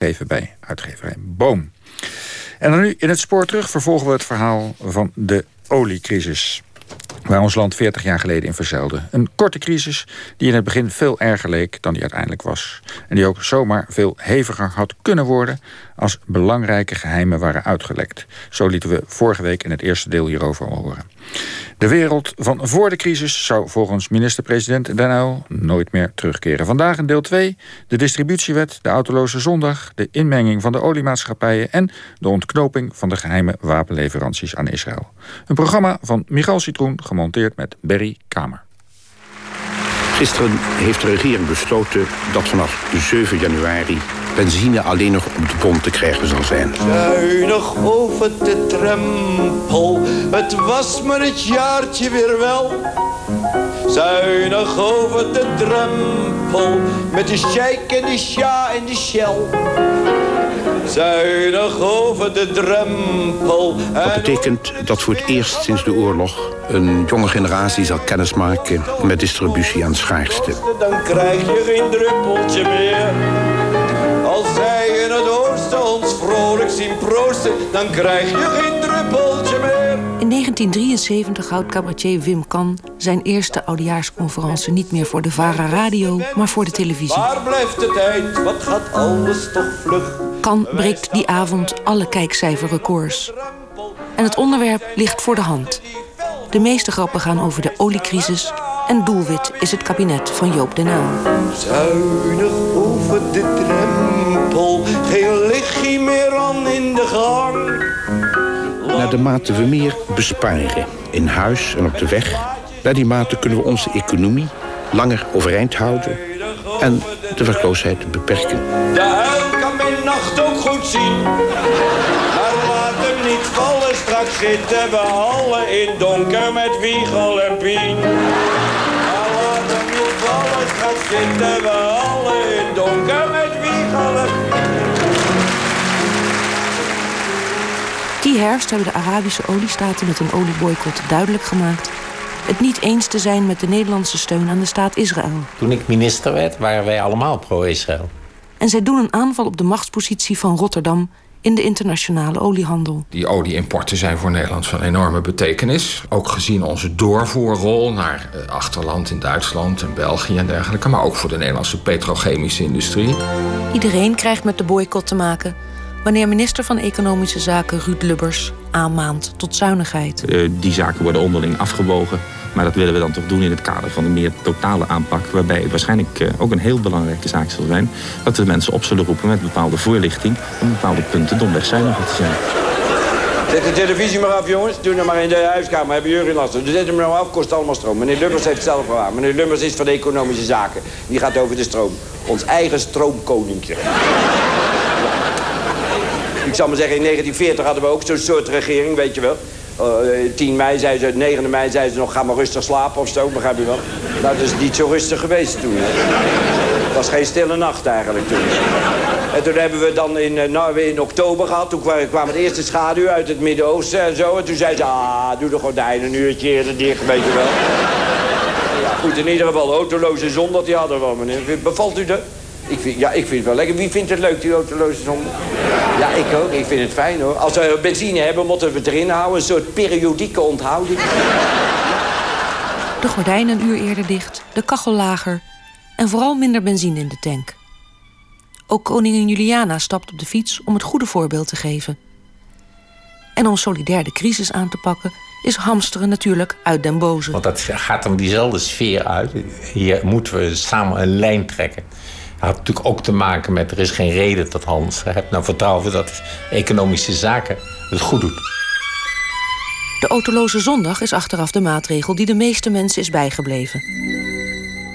Even bij uitgeverij Boom. En dan nu in het spoor terug vervolgen we het verhaal van de oliecrisis waar ons land 40 jaar geleden in verzeilde. Een korte crisis die in het begin veel erger leek dan die uiteindelijk was. En die ook zomaar veel heviger had kunnen worden als belangrijke geheimen waren uitgelekt. Zo lieten we vorige week in het eerste deel hierover horen. De wereld van voor de crisis zou volgens minister-president Den Uyl nooit meer terugkeren. Vandaag in deel 2 de distributiewet, de autoloze zondag... de inmenging van de oliemaatschappijen... en de ontknoping van de geheime wapenleveranties aan Israël. Een programma van Michal Citroen, gemonteerd met Berry Kamer. Gisteren heeft de regering besloten dat vanaf 7 januari benzine alleen nog op de pomp te krijgen zal zijn. Zuinig over de drempel, het was maar het jaartje weer wel. Zuinig over de drempel, met de sheik en de sja en de shell. Zuinig over de drempel. Dat betekent dat voor het eerst sinds de oorlog een jonge generatie zal kennismaken met distributie aan schaarste. Dan krijg je geen druppeltje meer. Als zij in het oosten ons vrolijk zien proosten, dan krijg je geen druppeltje meer. In 1973 houdt cabaretier Wim Kan zijn eerste oudejaarsconferentie niet meer voor de VARA radio, maar voor de televisie. Waar blijft de tijd? Wat gaat alles toch vlug? Kan breekt die avond alle kijkcijferrecords. En het onderwerp ligt voor de hand. De meeste grappen gaan over de oliecrisis en doelwit is het kabinet van Joop den Uyl. Zuinig over de drempel, geen lichtje meer aan in de gang. Naar de mate we meer besparen in huis en op de weg... naar die mate kunnen we onze economie langer overeind houden... en de werkloosheid beperken. De uil kan bij nacht ook goed zien. Maar laat hem niet vallen, straks zitten we allen in donker met Wiegel en Pien. Maar laat hem niet vallen, straks zitten we Die herfst hebben de Arabische oliestaten met een olieboycott duidelijk gemaakt het niet eens te zijn met de Nederlandse steun aan de staat Israël. Toen ik minister werd, waren wij allemaal pro-Israël. En zij doen een aanval op de machtspositie van Rotterdam in de internationale oliehandel. Die olieimporten zijn voor Nederland van enorme betekenis. Ook gezien onze doorvoerrol naar eh, achterland in Duitsland en België en dergelijke. Maar ook voor de Nederlandse petrochemische industrie. Iedereen krijgt met de boycott te maken wanneer minister van Economische Zaken Ruud Lubbers aanmaant tot zuinigheid. Uh, die zaken worden onderling afgewogen. Maar dat willen we dan toch doen in het kader van een meer totale aanpak. Waarbij het waarschijnlijk uh, ook een heel belangrijke zaak zal zijn. Dat we mensen op zullen roepen met bepaalde voorlichting. Om bepaalde punten domweg zuiniger te zijn. Zet de televisie maar af, jongens. Doe nou maar in de huiskamer. Hebben jullie last van. Zet hem nou af, kost allemaal stroom. Meneer Lubbers heeft het zelf waar. Meneer Lubbers is van de economische zaken. Die gaat over de stroom. Ons eigen stroomkoninkje. Ik zal maar zeggen, in 1940 hadden we ook zo'n soort regering, weet je wel. Uh, 10 mei zei ze, 9 mei zei ze nog, ga maar rustig slapen of zo, begrijp je wel. Nou, dat is niet zo rustig geweest toen. Hè. Het was geen stille nacht eigenlijk toen. En toen hebben we dan in, nou, in oktober gehad. Toen kwam het eerste schaduw uit het Midden-Oosten en zo. En toen zei ze, ah, doe de gordijnen een uurtje eerder dicht, weet je wel. Ja, goed, in ieder geval, autoloze zon dat die hadden we, meneer. Bevalt u dat? Ik vind, ja, ik vind het wel lekker. Wie vindt het leuk, die autoloze zon? Ja, ik ook. Ik vind het fijn, hoor. Als we benzine hebben, moeten we het erin houden. Een soort periodieke onthouding. De gordijnen een uur eerder dicht, de kachel lager... en vooral minder benzine in de tank. Ook koningin Juliana stapt op de fiets om het goede voorbeeld te geven. En om solidair de crisis aan te pakken... is hamsteren natuurlijk uit den boze. Want dat gaat om diezelfde sfeer uit. Hier moeten we samen een lijn trekken had natuurlijk ook te maken met... er is geen reden dat Hans hebt nou vertrouwen dat economische zaken het goed doet. De autoloze zondag is achteraf de maatregel die de meeste mensen is bijgebleven.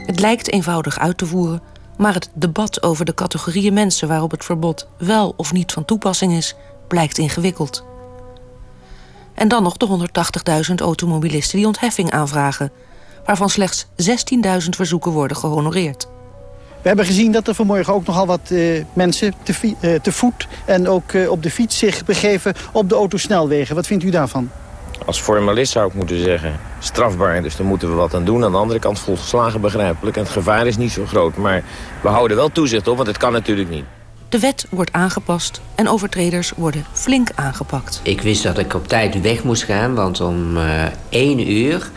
Het lijkt eenvoudig uit te voeren, maar het debat over de categorieën mensen waarop het verbod wel of niet van toepassing is, blijkt ingewikkeld. En dan nog de 180.000 automobilisten die ontheffing aanvragen, waarvan slechts 16.000 verzoeken worden gehonoreerd. We hebben gezien dat er vanmorgen ook nogal wat uh, mensen te, uh, te, voet en ook uh, op de fiets zich begeven op de autosnelwegen. Wat vindt u daarvan? Als formalist zou ik moeten zeggen strafbaar, dus daar moeten we wat aan doen. Aan de andere kant volslagen begrijpelijk en het gevaar is niet zo groot. Maar we houden wel toezicht op, want het kan natuurlijk niet. De wet wordt aangepast en overtreders worden flink aangepakt. Ik wist dat ik op tijd weg moest gaan, want om uh, één uur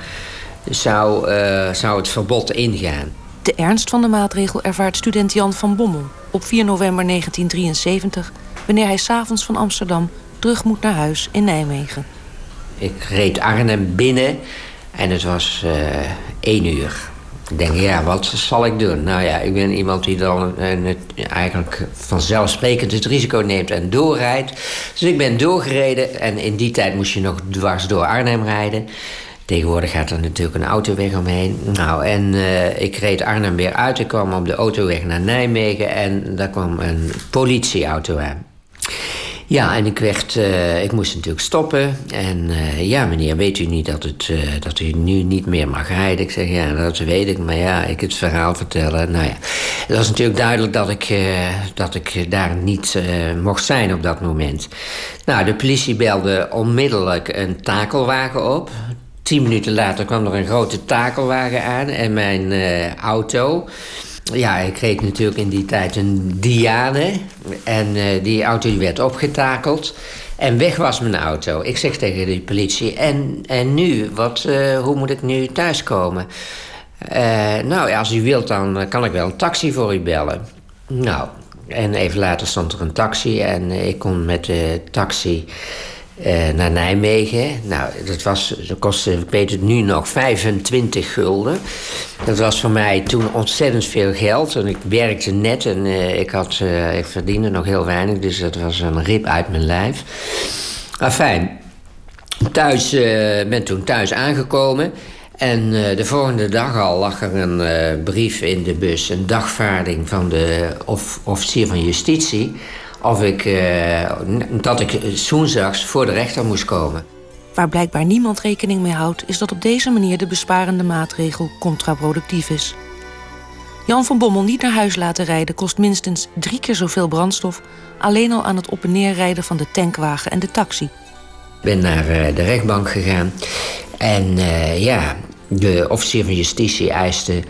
zou, uh, zou het verbod ingaan. De ernst van de maatregel ervaart student Jan van Bommel op 4 november 1973... wanneer hij s'avonds van Amsterdam terug moet naar huis in Nijmegen. Ik reed Arnhem binnen en het was uh, één uur. Ik denk, ja, wat zal ik doen? Nou ja, ik ben iemand die dan uh, eigenlijk vanzelfsprekend het risico neemt en doorrijdt. Dus ik ben doorgereden en in die tijd moest je nog dwars door Arnhem rijden. Tegenwoordig gaat er natuurlijk een autoweg omheen. Nou, en uh, ik reed Arnhem weer uit. Ik kwam op de autoweg naar Nijmegen en daar kwam een politieauto aan. Ja, en ik, werd, uh, ik moest natuurlijk stoppen. En uh, ja, meneer, weet u niet dat, het, dat u nu niet meer mag rijden? Ik zeg, ja, dat weet ik. Maar ja, ik het verhaal vertellen. Nou ja, het was natuurlijk duidelijk dat ik, dat ik daar niet mocht zijn op dat moment. Nou, de politie belde onmiddellijk een takelwagen op. Tien minuten later kwam er een grote takelwagen aan en mijn auto... Ja, ik reed natuurlijk in die tijd een Diane. En uh, die auto werd opgetakeld. En weg was mijn auto. Ik zeg tegen de politie, en, en nu? Wat, uh, hoe moet ik nu thuiskomen? Nou, als u wilt, dan kan ik wel een taxi voor u bellen. Nou, en even later stond er een taxi. En ik kon met de taxi uh, naar Nijmegen. Nou, dat, was, dat kostte, ik weet het nu nog, 25 gulden. Dat was voor mij toen ontzettend veel geld. En ik werkte net en uh, ik, had, uh, ik verdiende nog heel weinig. Dus dat was een rip uit mijn lijf. Afijn, thuis, ben toen thuis aangekomen. En de volgende dag al lag er een brief in de bus. Een dagvaarding van de of, officier van justitie of ik, uh, dat ik woensdags voor de rechter moest komen. Waar blijkbaar niemand rekening mee houdt, is dat op deze manier de besparende maatregel contraproductief is. Jan van Bommel niet naar huis laten rijden kost minstens drie keer zoveel brandstof, alleen al aan het op en neer rijden van de tankwagen en de taxi. Ik ben naar uh, de rechtbank gegaan en uh, ja, de officier van justitie eiste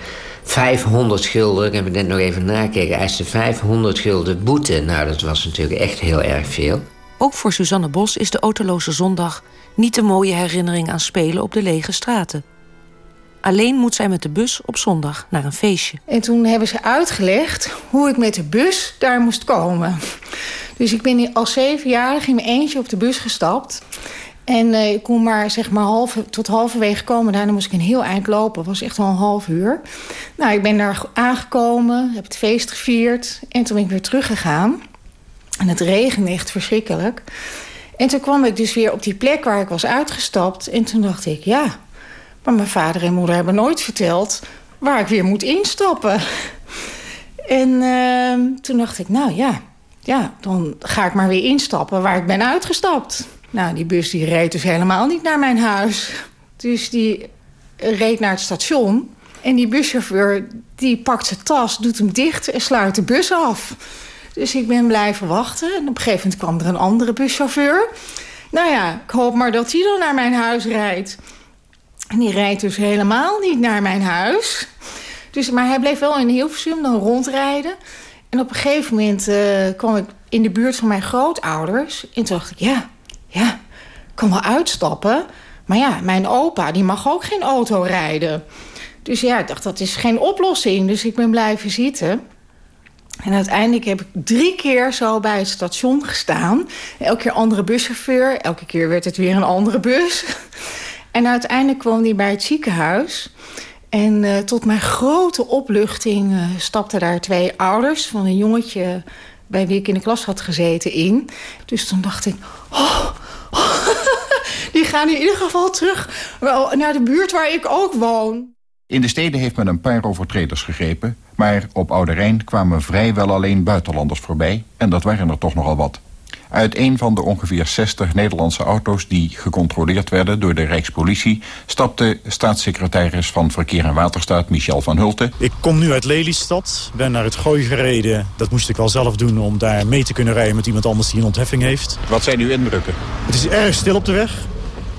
500 gulden, ik heb het net nog even nakeken, eiste 500 gulden boete. Nou, dat was natuurlijk echt heel erg veel. Ook voor Suzanne Bos is de autoloze zondag niet de mooie herinnering aan spelen op de lege straten. Alleen moet zij met de bus op zondag naar een feestje. En toen hebben ze uitgelegd hoe ik met de bus daar moest komen. Dus ik ben als zevenjarige in mijn eentje op de bus gestapt. En uh, ik kon maar zeg maar half, tot halverwege komen. Daarna moest ik een heel eind lopen. Was echt wel een half uur. Nou, ik ben daar aangekomen, heb het feest gevierd. En toen ben ik weer teruggegaan. En het regende echt verschrikkelijk. En toen kwam ik dus weer op die plek waar ik was uitgestapt. En toen dacht ik, ja, maar mijn vader en moeder hebben nooit verteld... waar ik weer moet instappen. En uh, toen dacht ik, nou ja, ja, dan ga ik maar weer instappen waar ik ben uitgestapt. Nou, die bus die reed dus helemaal niet naar mijn huis. Dus die reed naar het station. En die buschauffeur die pakt zijn tas, doet hem dicht en sluit de bus af. Dus ik ben blijven wachten. En op een gegeven moment kwam er een andere buschauffeur. Nou ja, ik hoop maar dat hij dan naar mijn huis rijdt. En die rijdt dus helemaal niet naar mijn huis. Dus, maar hij bleef wel in Hilversum dan rondrijden. En op een gegeven moment uh, kwam ik in de buurt van mijn grootouders. En toen dacht ik, ja, ja, kan wel uitstappen. Maar ja, mijn opa die mag ook geen auto rijden. Dus ja, ik dacht, dat is geen oplossing. Dus ik ben blijven zitten. En uiteindelijk heb ik drie keer zo bij het station gestaan. Elke keer andere buschauffeur. Elke keer werd het weer een andere bus. En uiteindelijk kwam hij bij het ziekenhuis. En uh, tot mijn grote opluchting uh, stapten daar twee ouders van een jongetje bij wie ik in de klas had gezeten in. Dus toen dacht ik, oh, oh die gaan in ieder geval terug naar de buurt waar ik ook woon. In de steden heeft men een paar overtreders gegrepen... maar op Oude Rijn kwamen vrijwel alleen buitenlanders voorbij... en dat waren er toch nogal wat. Uit een van de ongeveer 60 Nederlandse auto's die gecontroleerd werden door de Rijkspolitie... stapte staatssecretaris van Verkeer en Waterstaat Michel van Hulten. Ik kom nu uit Lelystad, ben naar het Gooi gereden. Dat moest ik wel zelf doen om daar mee te kunnen rijden met iemand anders die een ontheffing heeft. Wat zijn uw indrukken? Het is erg stil op de weg.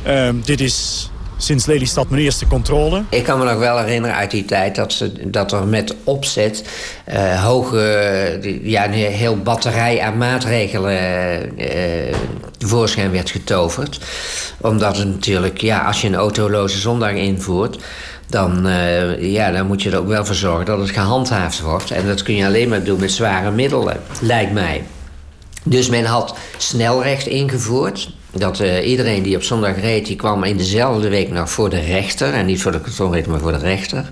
Uh, dit is sinds Lelystad mijn eerste controle. Ik kan me nog wel herinneren uit die tijd dat, ze, dat er met opzet uh, hoge, ja, een heel batterij aan maatregelen uh, tevoorschijn werd getoverd. Omdat het natuurlijk, ja, als je een autoloze zondag invoert, dan, uh, ja, dan moet je er ook wel voor zorgen dat het gehandhaafd wordt. En dat kun je alleen maar doen met zware middelen, lijkt mij. Dus men had snelrecht ingevoerd. Dat uh, iedereen die op zondag reed, die kwam in dezelfde week nog voor de rechter. En niet voor de kantonrechter, maar voor de rechter.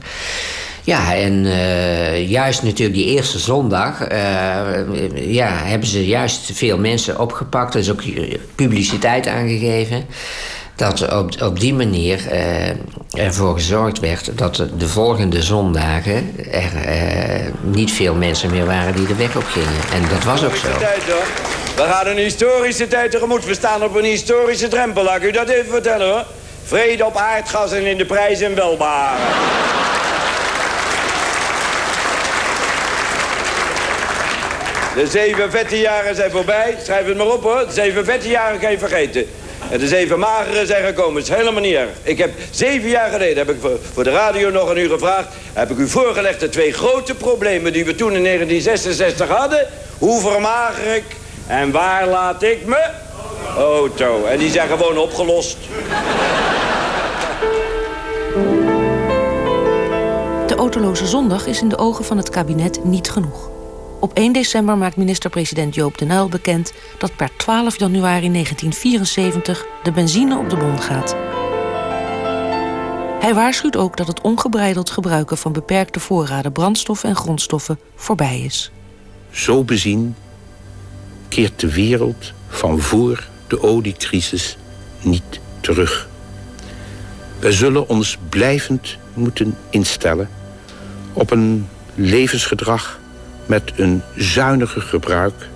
Ja, en uh, juist natuurlijk die eerste zondag uh, ja, hebben ze juist veel mensen opgepakt. Er is ook publiciteit aangegeven dat op, op die manier ervoor gezorgd werd dat de, volgende zondagen er niet veel mensen meer waren die de weg op gingen. En dat was ook zo. We gaan een historische tijd tegemoet. We staan op een historische drempel, laat ik u dat even vertellen hoor. Vrede op aardgas en in de prijzen welbaren. De zeven vette jaren zijn voorbij. Schrijf het maar op hoor. De zeven vette jaren kan je vergeten. En de zeven mageren zijn gekomen. Het is helemaal niet erg. Ik heb zeven jaar geleden, heb ik voor de radio nog een uur gevraagd... heb ik u voorgelegd de twee grote problemen die we toen in 1966 hadden. Hoe vermager ik en waar laat ik me? Auto. En die zijn gewoon opgelost. De autoloze zondag is in de ogen van het kabinet niet genoeg. Op 1 december maakt minister-president Joop den Uyl bekend dat per 12 januari 1974 de benzine op de bon gaat. Hij waarschuwt ook dat het ongebreideld gebruiken van beperkte voorraden brandstoffen en grondstoffen voorbij is. Zo bezien keert de wereld van voor de oliecrisis niet terug. We zullen ons blijvend moeten instellen op een levensgedrag met een zuiniger gebruik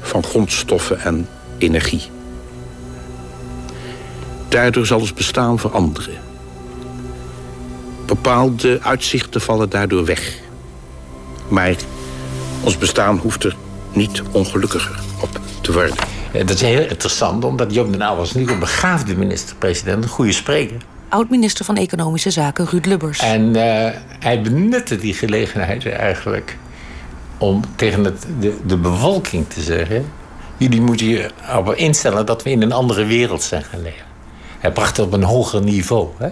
van grondstoffen en energie. Daardoor zal ons bestaan veranderen. Bepaalde uitzichten vallen daardoor weg. Maar ons bestaan hoeft er niet ongelukkiger te worden. dat is heel interessant, omdat Joop den Uyl was niet een begaafde minister-president, een goede spreker. Oud-minister van Economische Zaken Ruud Lubbers. En uh, hij benutte die gelegenheid eigenlijk om tegen het, de, de bevolking te zeggen... jullie moeten je erop instellen dat we in een andere wereld zijn gaan leven. Hij bracht het op een hoger niveau. Hè?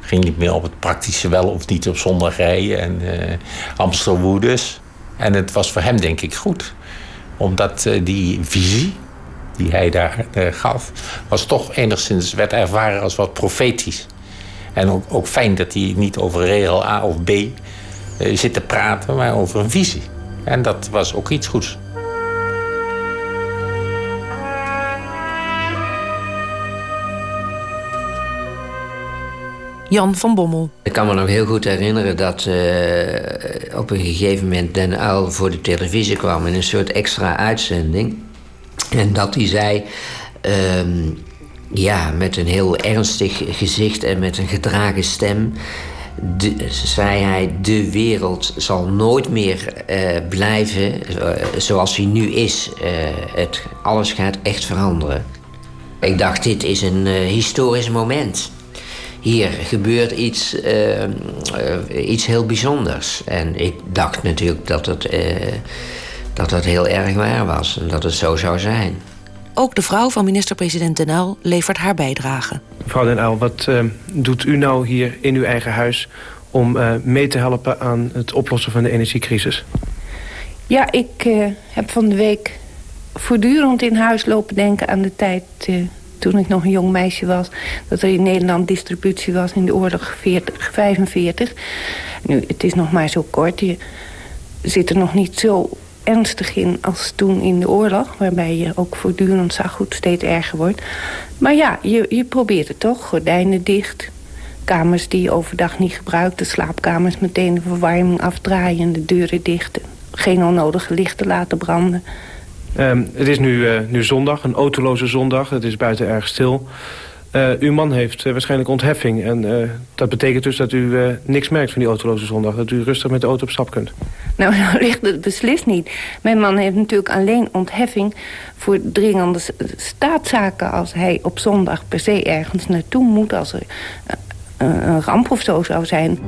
Ging niet meer op het praktische wel of niet op zondag rijden en uh, Amstelwoedes. En het was voor hem denk ik goed. Omdat uh, die visie die hij daar uh, gaf... was toch enigszins, werd ervaren als wat profetisch. En ook, ook fijn dat hij niet over regel A of B zit te praten... maar over een visie. En dat was ook iets goeds. Jan van Bommel. Ik kan me nog heel goed herinneren dat uh, op een gegeven moment Den Uil voor de televisie kwam in een soort extra uitzending. En dat hij zei. Uh, ja, met een heel ernstig gezicht en met een gedragen stem zei hij, de wereld zal nooit meer uh, blijven uh, zoals hij nu is. Het, alles gaat echt veranderen. Ik dacht, dit is een historisch moment. Hier gebeurt iets, iets heel bijzonders. En ik dacht natuurlijk dat het, dat het heel erg waar was en dat het zo zou zijn. Ook de vrouw van minister-president Den Uyl levert haar bijdrage. Mevrouw Den Uyl, wat uh, doet u nou hier in uw eigen huis... om uh, mee te helpen aan het oplossen van de energiecrisis? Ja, ik uh, heb van de week voortdurend in huis lopen denken aan de tijd... toen ik nog een jong meisje was... dat er in Nederland distributie was in de oorlog 40, 45. Nu, het is nog maar zo kort. Je zit er nog niet zo ernstig in als toen in de oorlog... waarbij je ook voortdurend zag hoe het steeds erger wordt. Maar ja, je, je probeert het toch. Gordijnen dicht, kamers die je overdag niet gebruikt... de slaapkamers meteen de verwarming afdraaien, de deuren dicht... geen onnodige lichten laten branden... Um, het is nu, uh, nu zondag, een autoloze zondag. Het is buiten erg stil. Uh, uw man heeft uh, waarschijnlijk ontheffing. En dat betekent dus dat u niks merkt van die autoloze zondag. Dat u rustig met de auto op stap kunt. Nou, nou ligt het beslist niet. Mijn man heeft natuurlijk alleen ontheffing voor dringende staatszaken... als hij op zondag per se ergens naartoe moet... als er een ramp of zo zou zijn.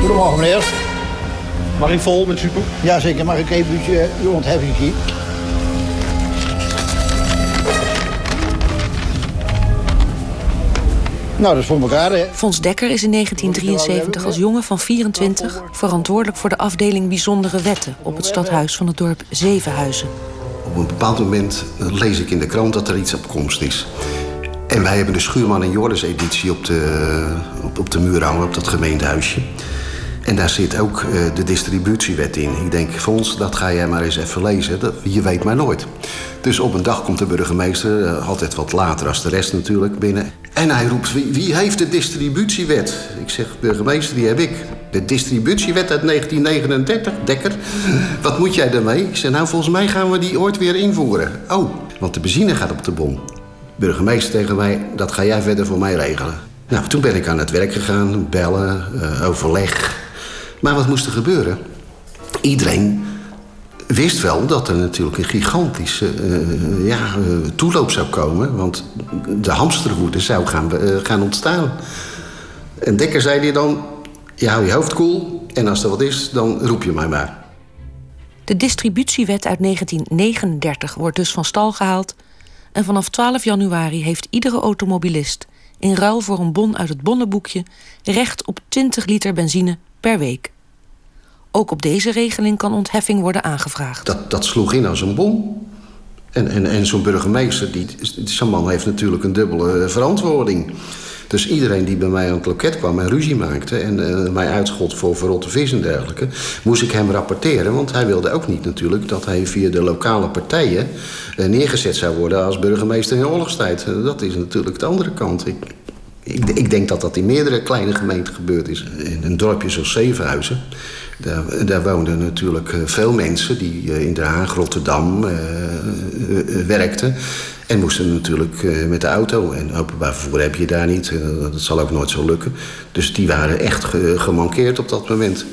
Goedemorgen, meneer. Mag ik vol met super? Ja, zeker. Mag ik even uh, uw ontheffing zien? Nou, dat is voor elkaar, hè? Fons Dekker is in 1973 als jongen van 24... verantwoordelijk voor de afdeling Bijzondere Wetten... op het stadhuis van het dorp Zevenhuizen. Op een bepaald moment lees ik in de krant dat er iets op komst is. En wij hebben de Schuurman en Joris editie op de, op, op de muur hangen, op dat gemeentehuisje. En daar zit ook uh, de distributiewet in. Ik denk, Fons, dat ga jij maar eens even lezen. Dat, je weet maar nooit. Dus op een dag komt de burgemeester, uh, altijd wat later als de rest natuurlijk, binnen. En hij roept, wie, wie, heeft de distributiewet? Ik zeg, burgemeester, die heb ik. De distributiewet uit 1939, Dekker. Wat moet jij daarmee? Ik zeg, nou, volgens mij gaan we die ooit weer invoeren. Oh, want de benzine gaat op de bom. Burgemeester tegen mij, dat ga jij verder voor mij regelen. Nou, toen ben ik aan het werk gegaan, bellen, uh, overleg. Maar wat moest er gebeuren? Iedereen wist wel dat er natuurlijk een gigantische uh, ja, uh, toeloop zou komen. Want de hamsterwoede zou gaan, uh, gaan ontstaan. En Dekker zei hij dan, je hou je hoofd koel... En als er wat is, dan roep je mij maar. De distributiewet uit 1939 wordt dus van stal gehaald... en vanaf 12 januari heeft iedere automobilist... in ruil voor een bon uit het bonnenboekje... recht op 20 liter benzine per week. Ook op deze regeling kan ontheffing worden aangevraagd. Dat, dat sloeg in als een bom. En, en, en zo'n burgemeester, die, zo'n man heeft natuurlijk een dubbele verantwoording. Dus iedereen die bij mij aan het loket kwam en ruzie maakte... en uh, mij uitschot voor verrotte vis en dergelijke... moest ik hem rapporteren, want hij wilde ook niet natuurlijk... dat hij via de lokale partijen uh, neergezet zou worden als burgemeester in oorlogstijd. Dat is natuurlijk de andere kant. Ik, ik, ik, denk dat dat in meerdere kleine gemeenten gebeurd is. In een dorpje zoals Zevenhuizen... Daar, daar, woonden natuurlijk veel mensen die in Den Haag, Rotterdam uh, werkten. En moesten natuurlijk met de auto. En openbaar vervoer heb je daar niet. dat zal ook nooit zo lukken. Dus die waren echt ge gemankeerd op dat moment.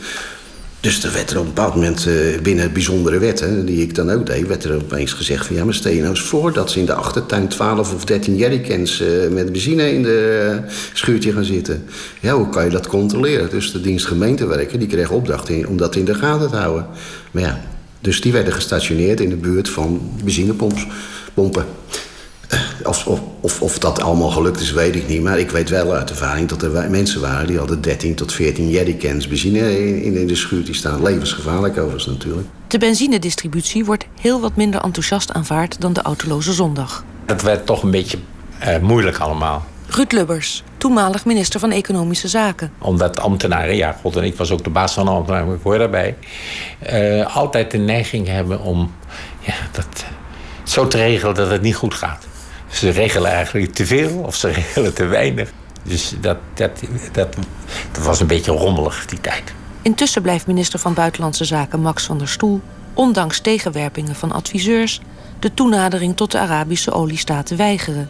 Dus er werd er op een bepaald moment uh, binnen bijzondere wetten, die ik dan ook deed, werd er opeens gezegd van ja, maar stel je nou eens voor dat ze in de achtertuin 12 of 13 jerrycans uh, met benzine in de uh, schuurtje gaan zitten. Ja, hoe kan je dat controleren? Dus de dienst gemeentewerken, die kreeg opdracht in, om dat in de gaten te houden. Maar ja, dus die werden gestationeerd in de buurt van benzinepompen. Of, of, of, dat allemaal gelukt is, weet ik niet. Maar ik weet wel uit ervaring dat er mensen waren... die hadden 13 tot 14 jerrycans benzine in, in de schuur die staan. Levensgevaarlijk overigens natuurlijk. De benzinedistributie wordt heel wat minder enthousiast aanvaard... dan de autoloze zondag. Dat werd toch een beetje uh, moeilijk allemaal. Ruud Lubbers, toenmalig minister van Economische Zaken. Omdat ambtenaren, ja, god, en ik was ook de baas van de ambtenaren... ik hoor daarbij... Uh, altijd de neiging hebben om ja, dat zo te regelen dat het niet goed gaat. Ze regelen eigenlijk te veel of ze regelen te weinig. Dus dat, dat, dat, dat was een beetje rommelig, die tijd. Intussen blijft minister van Buitenlandse Zaken Max van der Stoel... ondanks tegenwerpingen van adviseurs... de toenadering tot de Arabische oliestaten weigeren.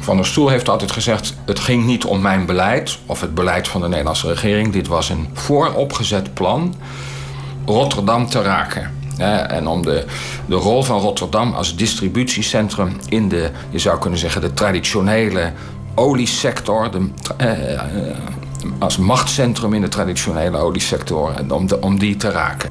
Van der Stoel heeft altijd gezegd... het ging niet om mijn beleid of het beleid van de Nederlandse regering. Dit was een vooropgezet plan Rotterdam te raken. En om de, de rol van Rotterdam als distributiecentrum in de, je zou kunnen zeggen, de traditionele oliesector, de, eh, als machtscentrum in de traditionele oliesector, en om, om die te raken.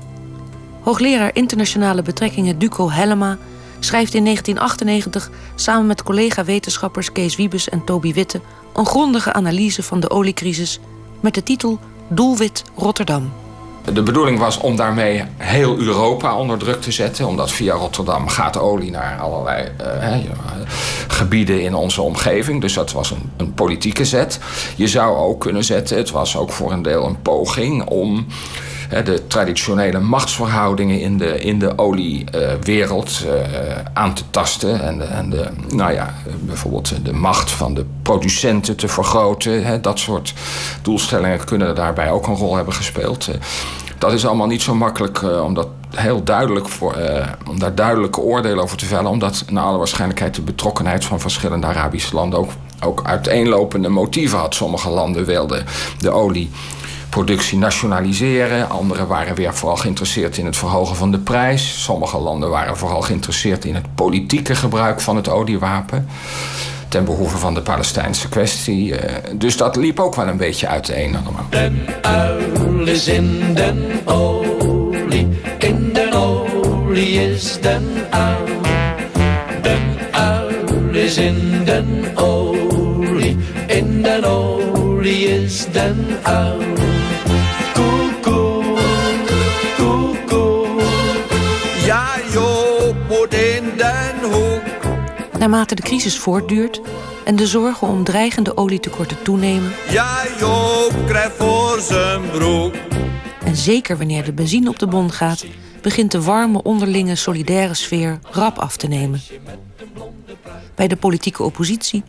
Hoogleraar internationale betrekkingen Duco Hellema schrijft in 1998 samen met collega-wetenschappers Kees Wiebes en Toby Witte een grondige analyse van de oliecrisis met de titel Doelwit Rotterdam. De bedoeling was om daarmee heel Europa onder druk te zetten. Omdat via Rotterdam gaat olie naar allerlei uh, gebieden in onze omgeving. Dus dat was een, een, politieke zet. Je zou ook kunnen zetten, het was ook voor een deel een poging om de traditionele machtsverhoudingen in de, in de oliewereld uh, aan te tasten. En, de, en de, nou ja, bijvoorbeeld de macht van de producenten te vergroten. Dat soort doelstellingen kunnen daarbij ook een rol hebben gespeeld. Dat is allemaal niet zo makkelijk uh, om dat heel duidelijk voor, eh, om daar duidelijke oordelen over te vellen. Omdat naar alle waarschijnlijkheid de betrokkenheid van verschillende Arabische landen ook, ook uiteenlopende motieven had. Sommige landen wilden de olieproductie nationaliseren. Anderen waren weer vooral geïnteresseerd in het verhogen van de prijs. Sommige landen waren vooral geïnteresseerd in het politieke gebruik van het oliewapen ten behoeve van de Palestijnse kwestie. Uh, dus dat liep ook wel een beetje uiteen allemaal. Den uil in den is den. Den is den uil. Koekoe, koekoe, ja Joop moet in den hoek. Naarmate de crisis voortduurt en de zorgen om dreigende olietekorten toenemen. Ja, Joop krijgt voor zijn broek. En zeker wanneer de benzine op de bon gaat, begint de warme onderlinge solidaire sfeer rap af te nemen. Bij de politieke oppositie,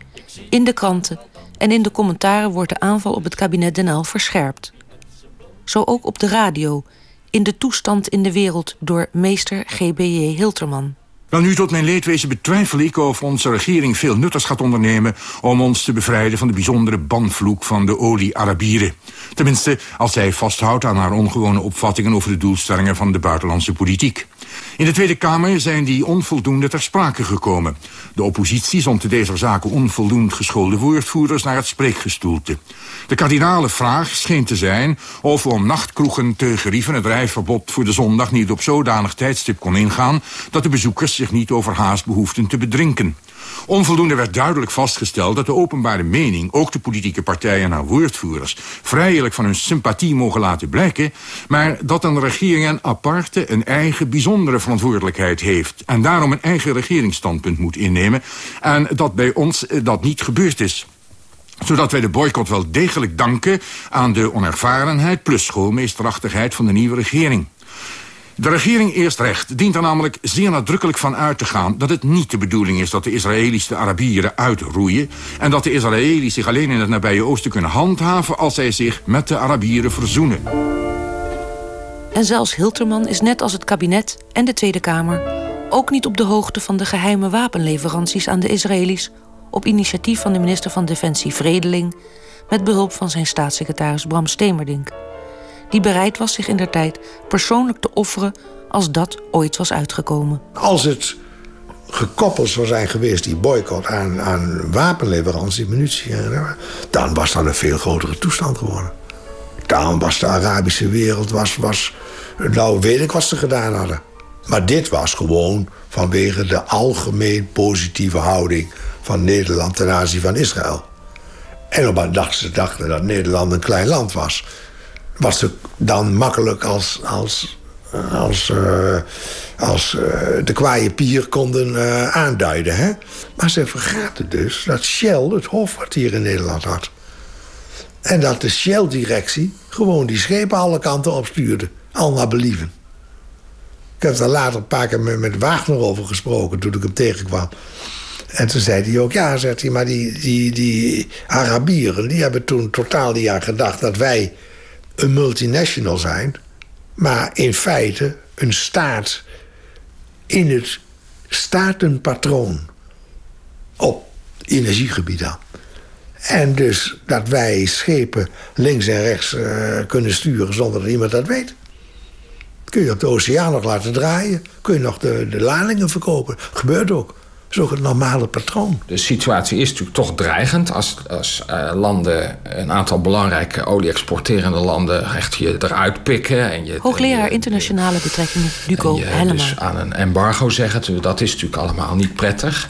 in de kranten en in de commentaren wordt de aanval op het kabinet Den verscherpt. Zo ook op de radio, in de toestand in de wereld door meester G.B.J. Hilterman. Wel nu tot mijn leedwezen betwijfel ik of onze regering veel nuttigs gaat ondernemen om ons te bevrijden van de bijzondere banvloek van de olie-Arabieren. Tenminste, als zij vasthoudt aan haar ongewone opvattingen over de doelstellingen van de buitenlandse politiek. In de Tweede Kamer zijn die onvoldoende ter sprake gekomen. De oppositie zond te deze zaken onvoldoende geschoolde woordvoerders naar het spreekgestoelte. De kardinale vraag scheen te zijn of om nachtkroegen te gerieven het rijverbod voor de zondag niet op zodanig tijdstip kon ingaan dat de bezoekers zich niet overhaast behoefden te bedrinken. Onvoldoende werd duidelijk vastgesteld dat de openbare mening, ook de politieke partijen en haar woordvoerders, vrijelijk van hun sympathie mogen laten blijken, maar dat een regering een aparte, een eigen, bijzondere verantwoordelijkheid heeft en daarom een eigen regeringsstandpunt moet innemen en dat bij ons eh, dat niet gebeurd is zodat wij de boycott wel degelijk danken aan de onervarenheid plus schoolmeesterachtigheid van de nieuwe regering. De regering eerst recht dient er namelijk zeer nadrukkelijk van uit te gaan... dat het niet de bedoeling is dat de Israëli's de Arabieren uitroeien... en dat de Israëli's zich alleen in het nabije oosten kunnen handhaven... als zij zich met de Arabieren verzoenen. En zelfs Hilterman is net als het kabinet en de Tweede Kamer... ook niet op de hoogte van de geheime wapenleveranties aan de Israëli's... op initiatief van de minister van Defensie Vredeling... met behulp van zijn staatssecretaris Bram Stemerdink die bereid was zich in der tijd persoonlijk te offeren als dat ooit was uitgekomen. Als het gekoppeld zou zijn geweest, die boycott, aan, aan wapenleverantie, munitie, dan was dat een veel grotere toestand geworden. Dan was de Arabische wereld, was, was, nou weet ik wat ze gedaan hadden. Maar dit was gewoon vanwege de algemeen positieve houding van Nederland ten aanzien van Israël. En omdat ze dachten dat Nederland een klein land was wat ze dan makkelijk als, als, als, uh, als uh, de kwaaie pier konden aanduiden. Hè? Maar ze vergaten dus dat Shell het hoofdkwartier in Nederland had. En dat de Shell-directie gewoon die schepen alle kanten opstuurde. Al naar believen. Ik heb daar later een paar keer met, met Wagner over gesproken toen ik hem tegenkwam. En toen zei hij ook, ja, zegt hij, maar die, die, die Arabieren... die hebben toen totaal niet aan gedacht dat wij een multinational zijn, maar in feite een staat in het statenpatroon op energiegebied. En dus dat wij schepen links en rechts uh, kunnen sturen zonder dat iemand dat weet. Kun je op de oceaan nog laten draaien. Kun je nog de, de ladingen verkopen. Gebeurt ook is ook het normale patroon. De situatie is natuurlijk toch dreigend als, als uh, landen, een aantal belangrijke olie-exporterende landen, echt je eruit pikken. En je, Hoogleraar en je, internationale betrekkingen, Duco Helma. Dus aan een embargo zeggen, dat is natuurlijk allemaal niet prettig.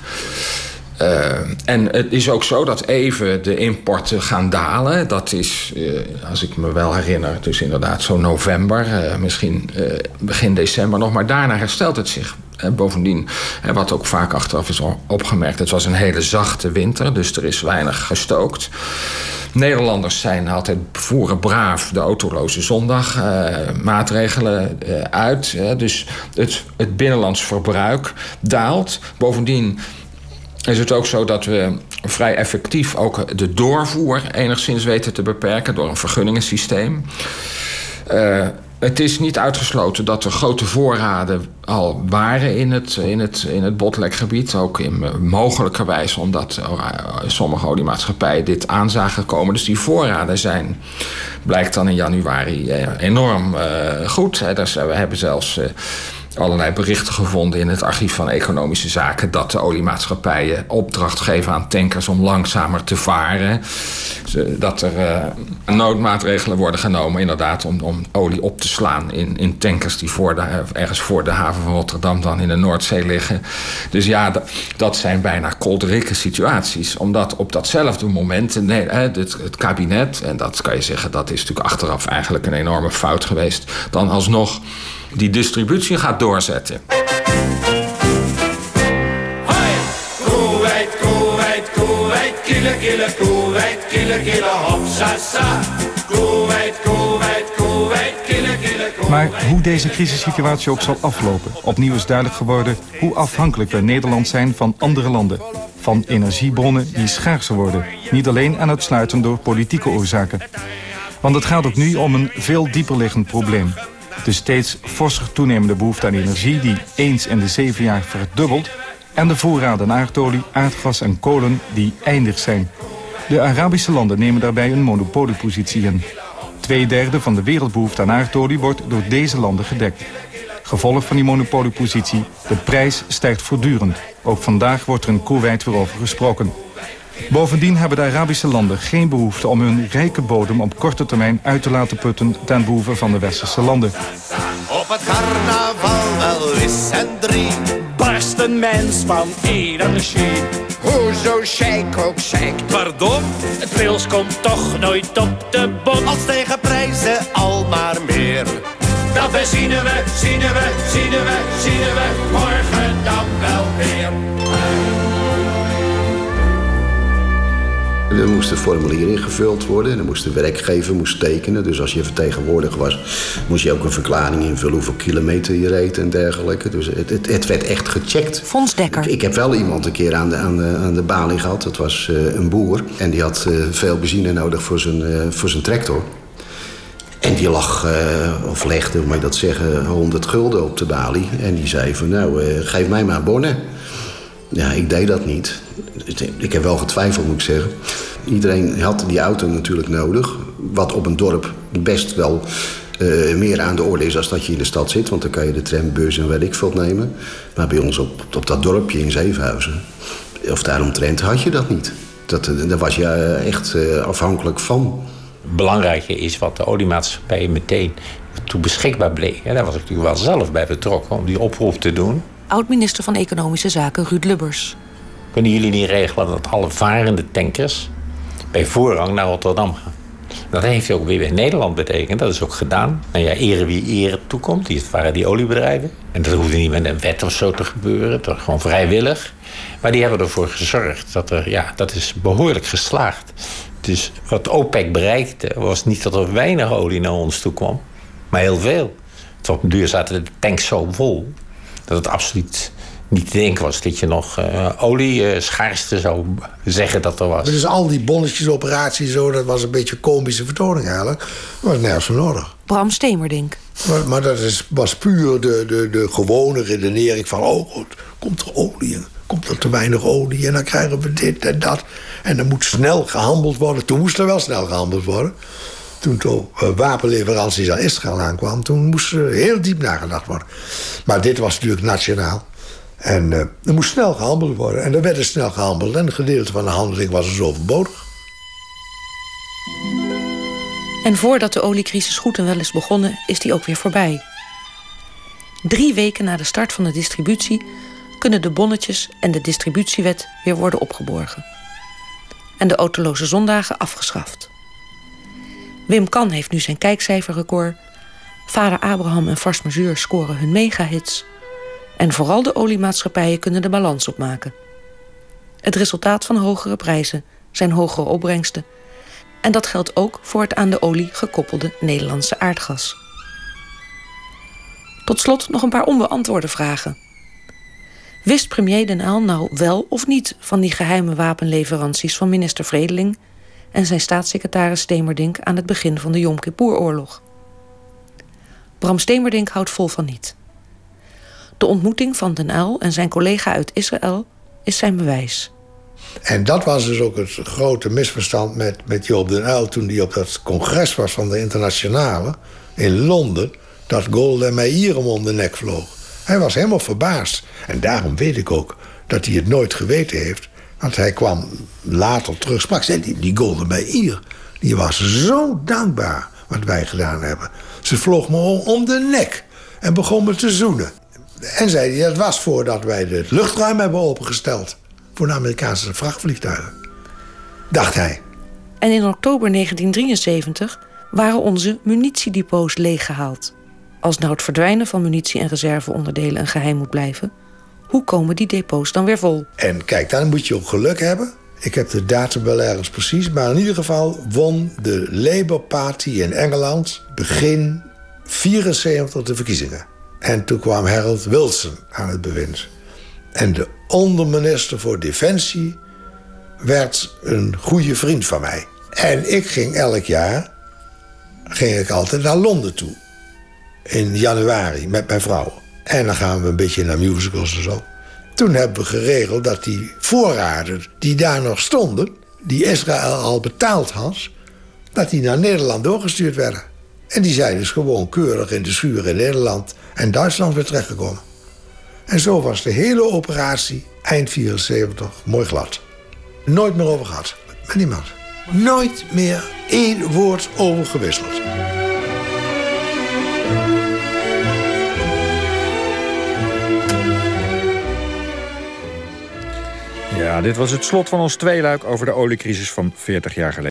Uh, en het is ook zo dat even de importen gaan dalen. Dat is, uh, als ik me wel herinner, dus inderdaad zo november, uh, misschien begin december nog. Maar daarna herstelt het zich. En bovendien, wat ook vaak achteraf is opgemerkt, het was een hele zachte winter, dus er is weinig gestookt. Nederlanders zijn altijd voeren braaf de autoloze zondag uh, maatregelen uh, uit. dus het, het binnenlands verbruik daalt. Bovendien is het ook zo dat we vrij effectief ook de doorvoer enigszins weten te beperken door een vergunningensysteem. Het is niet uitgesloten dat er grote voorraden al waren in het, in het, in het botlekgebied. Ook in mogelijkerwijs omdat sommige oliemaatschappijen dit aan zagen komen. Dus die voorraden zijn, blijkt dan in januari, enorm goed. Dus we hebben zelfs allerlei berichten gevonden in het archief van Economische Zaken dat de oliemaatschappijen opdracht geven aan tankers om langzamer te varen. Dat er uh, noodmaatregelen worden genomen, inderdaad, om, om olie op te slaan in, in tankers die voor de, ergens voor de haven van Rotterdam dan in de Noordzee liggen. Dus ja, dat zijn bijna kolderikke situaties. Omdat op datzelfde moment nee, het, het kabinet, en dat kan je zeggen, dat is natuurlijk achteraf eigenlijk een enorme fout geweest, dan alsnog die distributie gaat doorzetten. Kille, kille, kille, Maar hoe deze crisissituatie ook zal aflopen, opnieuw is duidelijk geworden hoe afhankelijk we Nederland zijn van andere landen. Van energiebronnen die schaarser worden, niet alleen en uitsluitend door politieke oorzaken. Want het gaat ook nu om een veel dieper liggend probleem. De steeds forser toenemende behoefte aan energie die eens in de zeven jaar verdubbelt... en de voorraden aardolie, aardgas en kolen die eindig zijn. De Arabische landen nemen daarbij een monopoliepositie in. Tweederde van de wereldbehoefte aan aardolie wordt door deze landen gedekt. Gevolg van die monopoliepositie, de prijs stijgt voortdurend. Ook vandaag wordt er in Kuwait weer over gesproken. Bovendien hebben de Arabische landen geen behoefte om hun rijke bodem op korte termijn uit te laten putten ten behoeve van de westerse landen. Op het carnaval wel is en drie barst een mens van energie. Hoezo shake ook shake? Pardon? Het pils komt toch nooit op de bon. Als tegen prijzen al maar meer. Dat zien we, zien we, zien we, zien we morgen dan wel weer. Er moest een formulier ingevuld worden en er moest de werkgever moest tekenen. Dus als je vertegenwoordiger was, moest je ook een verklaring invullen hoeveel kilometer je reed en dergelijke. Dus het, het, het werd echt gecheckt. Fons Dekker. Ik, ik, heb wel iemand een keer aan de, aan de, aan de balie gehad. Dat was uh, een boer en die had uh, veel benzine nodig voor zijn, uh, voor zijn tractor. En die lag, of legde, hoe moet je dat zeggen, 100 gulden op de balie. En die zei van nou, geef mij maar bonnen. Ja, ik deed dat niet. Ik heb wel getwijfeld, moet ik zeggen. Iedereen had die auto natuurlijk nodig. Wat op een dorp best wel uh, meer aan de orde is als dat je in de stad zit. Want dan kan je de tram, bus en weet ik veel nemen. Maar bij ons op, op dat dorpje in Zevenhuizen... of daaromtrent had je dat niet. Dat, daar was je echt uh, afhankelijk van. Belangrijke is wat de oliemaatschappij meteen toen beschikbaar bleek. Ja, daar was ik natuurlijk wel zelf bij betrokken om die oproep te doen oud-minister van Economische Zaken Ruud Lubbers. Kunnen jullie niet regelen dat alle varende tankers bij voorrang naar Rotterdam gaan? Dat heeft ook weer in Nederland betekend. Dat is ook gedaan. Nou ja, ere wie ere toekomt. Die waren die oliebedrijven. En dat hoefde niet met een wet of zo te gebeuren. Dat gewoon vrijwillig. Maar die hebben ervoor gezorgd dat er, ja, dat is behoorlijk geslaagd. Dus wat OPEC bereikte, was niet dat er weinig olie naar ons toe kwam, maar heel veel. Tot op duur zaten de tanks zo vol dat het absoluut niet te denken was dat je nog uh, olieschaarste zou zeggen dat er was. Dus al die bonnetjesoperaties, zo, dat was een beetje een komische vertoning eigenlijk. Dat was nergens voor nodig. Bram Stemerdink. Maar, maar dat is, was puur de, de, de gewone redenering van... oh, goed, komt er olie komt er te weinig olie en dan krijgen we dit en dat. En dan moet snel gehandeld worden. Toen moest er wel snel gehandeld worden toen de uh, wapenleveranties aan Israël aankwam... toen moest er heel diep nagedacht worden. Maar dit was natuurlijk nationaal. En uh, er moest snel gehandeld worden. En er werd er snel gehandeld. En een gedeelte van de handeling was dus overbodig. En voordat de oliecrisis goed en wel is begonnen... is die ook weer voorbij. Drie weken na de start van de distributie... kunnen de bonnetjes en de distributiewet weer worden opgeborgen. En de autoloze zondagen afgeschaft. Wim Kan heeft nu zijn kijkcijferrecord. Vader Abraham en Fars Mazuur scoren hun megahits. En vooral de oliemaatschappijen kunnen de balans opmaken. Het resultaat van hogere prijzen zijn hogere opbrengsten. En dat geldt ook voor het aan de olie gekoppelde Nederlandse aardgas. Tot slot nog een paar onbeantwoorde vragen. Wist premier Den Uyl nou wel of niet van die geheime wapenleveranties van minister Vredeling en zijn staatssecretaris Stemerdink aan het begin van de Yom Kippur-oorlog. Bram Stemerdink houdt vol van niet. De ontmoeting van Den Uyl en zijn collega uit Israël is zijn bewijs. En dat was dus ook het grote misverstand met, met Joop den Uyl... toen hij op dat congres was van de Internationale in Londen... dat Golda Meir hem om de nek vloog. Hij was helemaal verbaasd. En daarom weet ik ook dat hij het nooit geweten heeft. Want hij kwam later terug, sprak. Zei, die, die Golda Meir, die was zo dankbaar wat wij gedaan hebben. Ze vloog me om de nek en begon me te zoenen. En zei hij, dat was voordat wij het luchtruim hebben opengesteld... voor de Amerikaanse vrachtvliegtuigen. Dacht hij. En in oktober 1973 waren onze munitiedepots leeggehaald. Als nou het verdwijnen van munitie en reserveonderdelen een geheim moet blijven... hoe komen die depots dan weer vol? En kijk, dan moet je ook geluk hebben. Ik heb de datum wel ergens precies, maar in ieder geval won de Labour Party in Engeland begin 74 de verkiezingen. En toen kwam Harold Wilson aan het bewind. En de onderminister voor Defensie werd een goede vriend van mij. En ik ging elk jaar ging ik altijd naar Londen toe. In januari met mijn vrouw. En dan gaan we een beetje naar musicals en zo. Toen hebben we geregeld dat die voorraden die daar nog stonden... die Israël al betaald had... dat die naar Nederland doorgestuurd werden. En die zijn dus gewoon keurig in de schuur in Nederland en Duitsland weer terechtgekomen. En zo was de hele operatie eind 74 mooi glad. Nooit meer over gehad. Met niemand. Nooit meer één woord over gewisseld. Ja, dit was het slot van ons tweeluik over de oliecrisis van 40 jaar geleden.